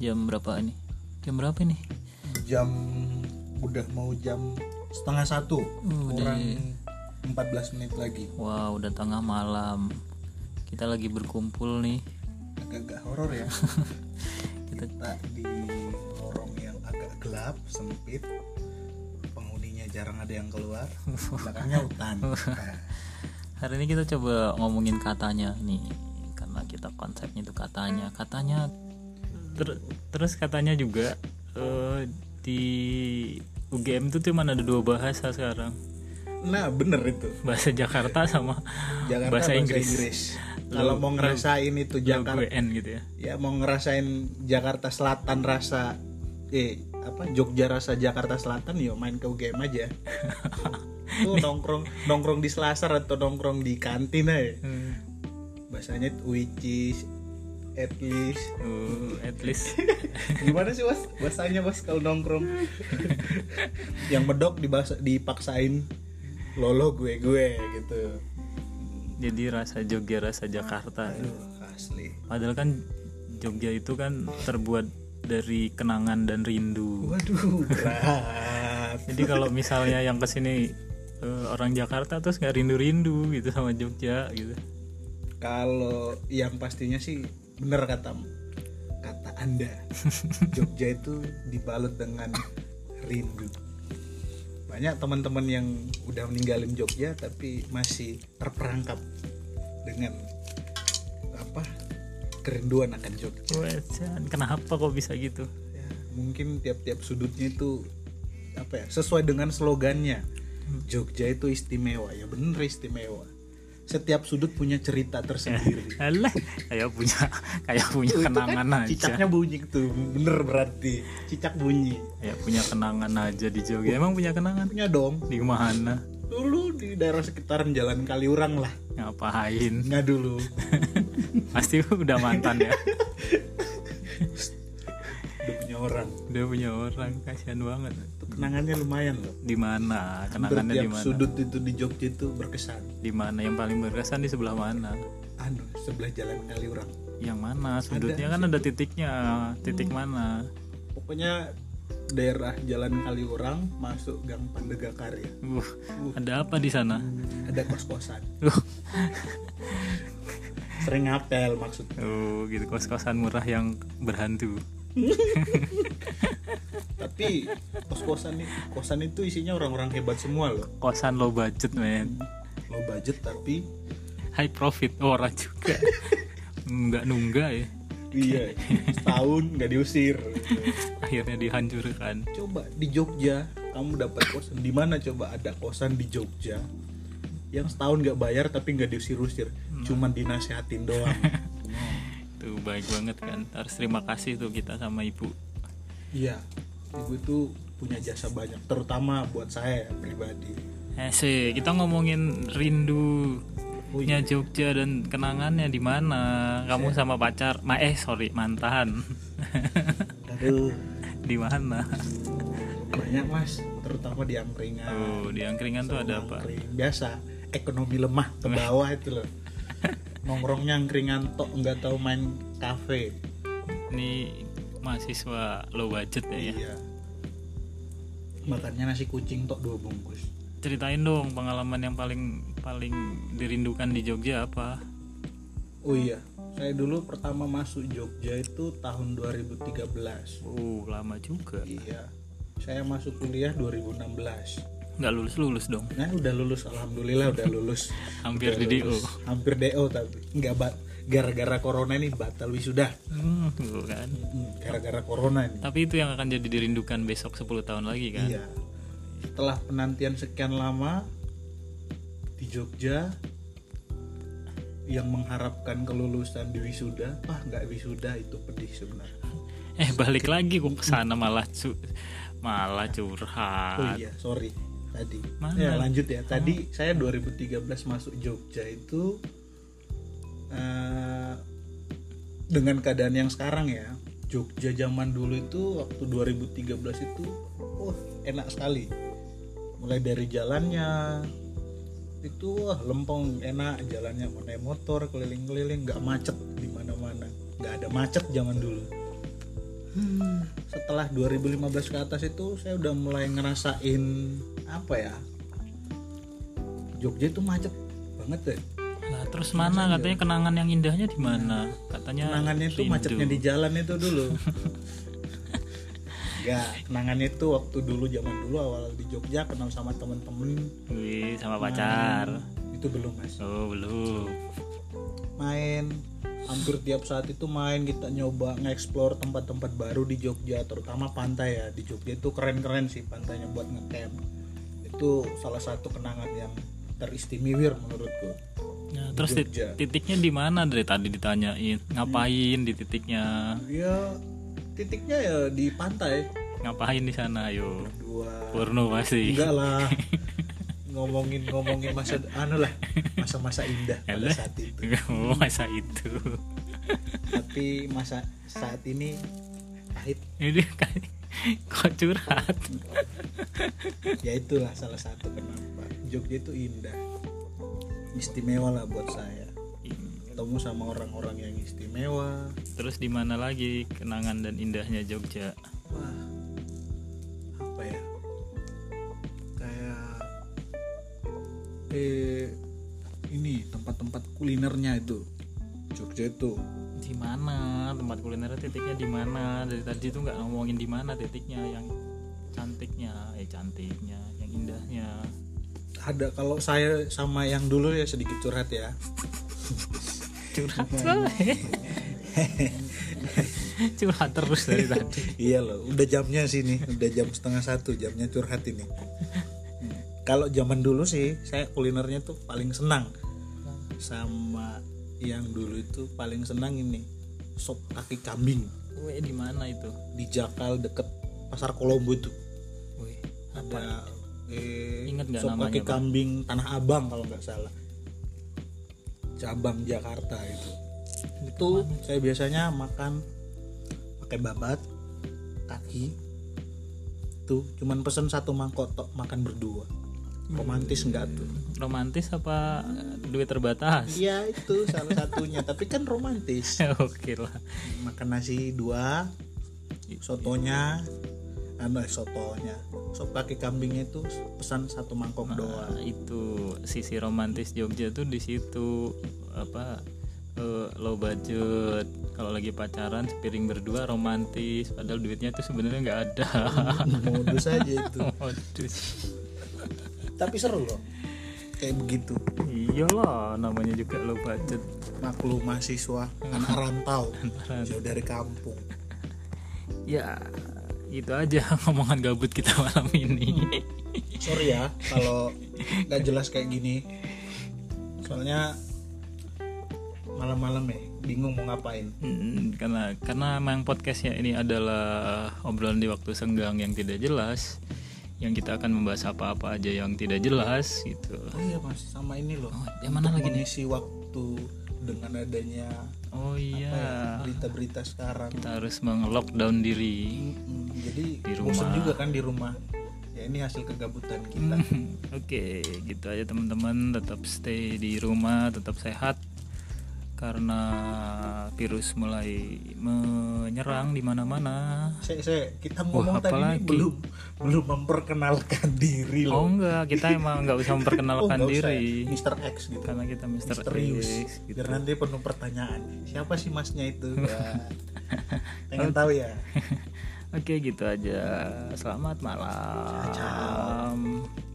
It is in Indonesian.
jam berapa ini? Jam berapa nih jam udah mau jam setengah satu. Uh, kurang 14 menit lagi. Wow udah tengah malam. Kita lagi berkumpul nih. Agak-agak horor ya. Kita kita di lorong yang agak gelap sempit. Penghuninya jarang ada yang keluar. Belakangnya hutan. Nah, hari ini kita coba ngomongin katanya nih. Karena kita konsepnya itu katanya. Katanya ter- terus katanya juga eh, di UGM tuh cuma ada dua bahasa sekarang. Nah bener itu. Bahasa Jakarta sama Jakarta bahasa Inggris. kalau Lu- mau ngerasain itu Jakarta gitu ya? Ya mau ngerasain Jakarta Selatan rasa eh apa Jogja rasa Jakarta Selatan yo main ke UGM aja. Tuh nongkrong nongkrong di Selasar atau nongkrong di kantin aja. Hmm. bahasanya which is at least. Uh, at least. Gimana sih bos? Bahasanya bos kalau nongkrong. Yang medok dibahas dipaksain lolo gue gue gitu. Jadi rasa Jogja rasa Jakarta. Aduh, asli. Padahal kan Jogja itu kan terbuat dari kenangan dan rindu. Waduh berat. Jadi kalau misalnya yang ke sini eh, orang Jakarta terus nggak rindu-rindu gitu sama Jogja gitu. Kalau yang pastinya sih bener kata kata anda. Jogja itu dibalut dengan rindu. Banyak teman-teman yang udah meninggalin Jogja tapi masih terperangkap dengan apa kerinduan akan Jogja. Wejan, kenapa kok bisa gitu? Ya, mungkin tiap-tiap sudutnya itu apa ya sesuai dengan slogannya. Jogja itu istimewa. Ya bener istimewa setiap sudut punya cerita tersendiri. Alah, kayak punya kayak punya itu kenangan kan aja. cicaknya bunyi tuh bener berarti. Cicak bunyi. Kayak punya kenangan aja di Jogja emang punya kenangan? Punya dong. Di mana? Dulu di daerah sekitaran jalan Kaliurang lah. Ngapain? Nggak dulu. Pasti udah mantan ya. Udah punya orang. Udah punya orang kasihan banget kenangannya lumayan loh. Di mana? Kenangannya di mana? sudut itu di Jogja itu berkesan. Di mana? Yang paling berkesan di sebelah mana? Anu sebelah jalan Kaliurang. Yang mana? Sudutnya kan ada titiknya. Titik mana? Pokoknya daerah jalan Kaliurang masuk Gang Pandegakaria uh, ada apa di sana? Ada kos-kosan. Uh, sering ngapel maksudnya. Oh, gitu. Kos-kosan murah yang berhantu tapi kos-kosan itu kosan itu isinya orang-orang hebat semua loh. Kosan low budget men. Low budget tapi high profit oh, orang juga. Nggak nunggak ya. Iya setahun nggak diusir. Akhirnya dihancurkan. Coba di Jogja kamu dapat kosan. Di mana coba ada kosan di Jogja yang setahun nggak bayar tapi nggak diusir-usir? Cuman dinasehatin doang. Tuh baik banget kan? Harus terima kasih tuh kita sama ibu. Iya ibu itu punya jasa banyak terutama buat saya pribadi. Eh sih kita ngomongin rindu punya Jogja dan kenangannya di mana? Kamu sama pacar ma eh sorry mantan. Aduh. Di mana? Banyak mas. Terutama di angkringan. Oh di angkringan tuh ada apa? Angkring. biasa ekonomi lemah ke bawah itu loh. Nongkrongnya angkringan tok nggak tahu main kafe. Ini mahasiswa low budget ya, ya iya. Makannya nasi kucing tok dua bungkus. Ceritain dong pengalaman yang paling paling dirindukan di Jogja apa? Oh iya saya dulu pertama masuk Jogja itu tahun 2013 uh lama juga. Iya. Saya masuk kuliah 2016 nggak lulus lulus dong? Nah udah lulus. Alhamdulillah udah lulus. Hampir Udah di DO lulus. hampir DO tapi nggak bat gara-gara corona ini batal wisuda Hmm, kan Hmm, gara-gara corona ini tapi itu yang akan jadi dirindukan besok 10 tahun lagi kan Iya. Setelah penantian sekian lama di Jogja yang mengharapkan kelulusan di wisuda, wah nggak wisuda itu pedih sebenarnya. eh balik lagi kok ke sana malah cu malah Oh curhat iya, sorry tadi. Mana? Ya lanjut ya. Tadi saya 2013 masuk Jogja itu eh, dengan keadaan yang sekarang ya. Jogja zaman dulu itu waktu 2013 itu, oh enak sekali. Mulai dari jalannya itu wah lempeng enak jalannya naik motor keliling-keliling nggak macet di mana-mana nggak ada macet zaman dulu setelah 2015 ke atas itu saya udah mulai ngerasain apa ya Jogja itu macet banget deh terus mana? Katanya kenangan yang indahnya di mana? Katanya kenangannya itu macetnya di jalan itu dulu. Ya kenangannya itu waktu dulu zaman dulu awal di Jogja kenal sama temen-temen. Wih, sama pacar. itu belum mas. Oh, belum. main. Hampir tiap saat itu main kita nyoba nge-explore tempat-tempat baru di Jogja terutama pantai ya. Di Jogja itu keren-keren sih pantainya buat ngecamp. Itu salah satu kenangan yang teristimewa menurutku Nah, terus tit- Jogja. titiknya di mana dari tadi ditanyain? Ngapain di titiknya? ya titiknya ya di pantai Ngapain di sana? Ayo. dua Porno pasti. enggak lah ngomongin ngomongin masa anu lah masa-masa indah pada saat itu Oh, masa itu. tapi masa saat ini pahit Ini kayak kok curhat. ya itulah salah satu kenapa Jogja itu indah istimewa lah buat saya ketemu sama orang-orang yang istimewa Terus di mana lagi kenangan dan indahnya Jogja? wah apa ya kayak eh ini tempat-tempat kulinernya itu Jogja itu Di mana tempat kulinernya titiknya di mana? Dari tadi tuh nggak ngomongin di mana titiknya yang cantiknya, eh cantiknya, yang indahnya. Ada kalau saya sama yang dulu ya sedikit curhat ya. Curhat curhat terus dari tadi. iya loh udah jamnya sini udah jam setengah satu jamnya curhat ini. Kalau zaman dulu sih saya kulinernya tuh paling senang. Sama yang dulu itu paling senang ini sop kaki kambing. Weh di mana itu? di Jakal deket pasar Kolombo itu. Wih, ada eh, Ingat nggak sop namanya, kaki Pak? kambing Tanah Abang kalau nggak salah. Cabang Jakarta itu. Itu saya biasanya makan pakai babat kaki. Tuh cuman pesen satu mangkok tok makan berdua. Romantis enggak tuh? Romantis apa eh, duit terbatas? iya itu salah satunya. Tapi kan romantis. Oke lah. makan nasi dua sotonya anu sotonya sop kaki kambingnya itu pesan satu mangkok doang. Nah, itu sisi romantis Jogja tuh di situ apa eh, low budget. Kalau lagi pacaran sepiring berdua romantis. Padahal duitnya tuh sebenarnya nggak ada. Modus aja itu. Modus. Tapi seru loh. Kayak begitu. Iyalah namanya juga low budget. Maklum mahasiswa anak rantau. Jauh dari kampung. Ya itu aja ngomongan gabut kita malam ini. Sorry ya kalau nggak jelas kayak gini. Soalnya malam-malam ya bingung mau ngapain. Hmm, karena karena memang podcastnya ini adalah obrolan di waktu senggang yang tidak jelas yang kita akan membahas apa-apa aja yang tidak jelas gitu. Oh iya mas sama ini loh. Oh, yang mana lagi nih? mengisi waktu dengan adanya oh iya. ya, berita-berita sekarang. Kita harus meng-lockdown diri Mm, jadi Di rumah. juga kan di rumah. Ya ini hasil kegabutan kita. Oke gitu aja teman-teman. Tetap stay di rumah tetap sehat karena virus mulai menyerang di mana-mana kita Wah, ngomong tadi ini apalagi? belum belum memperkenalkan diri oh loh enggak kita emang nggak usah memperkenalkan Oh, usah ya? diri Mr. X gitu karena kita Mr. misterius X gitu. biar nanti penuh pertanyaan siapa sih masnya itu ya. pengen tahu ya Oke gitu aja. Selamat malam. Ciao.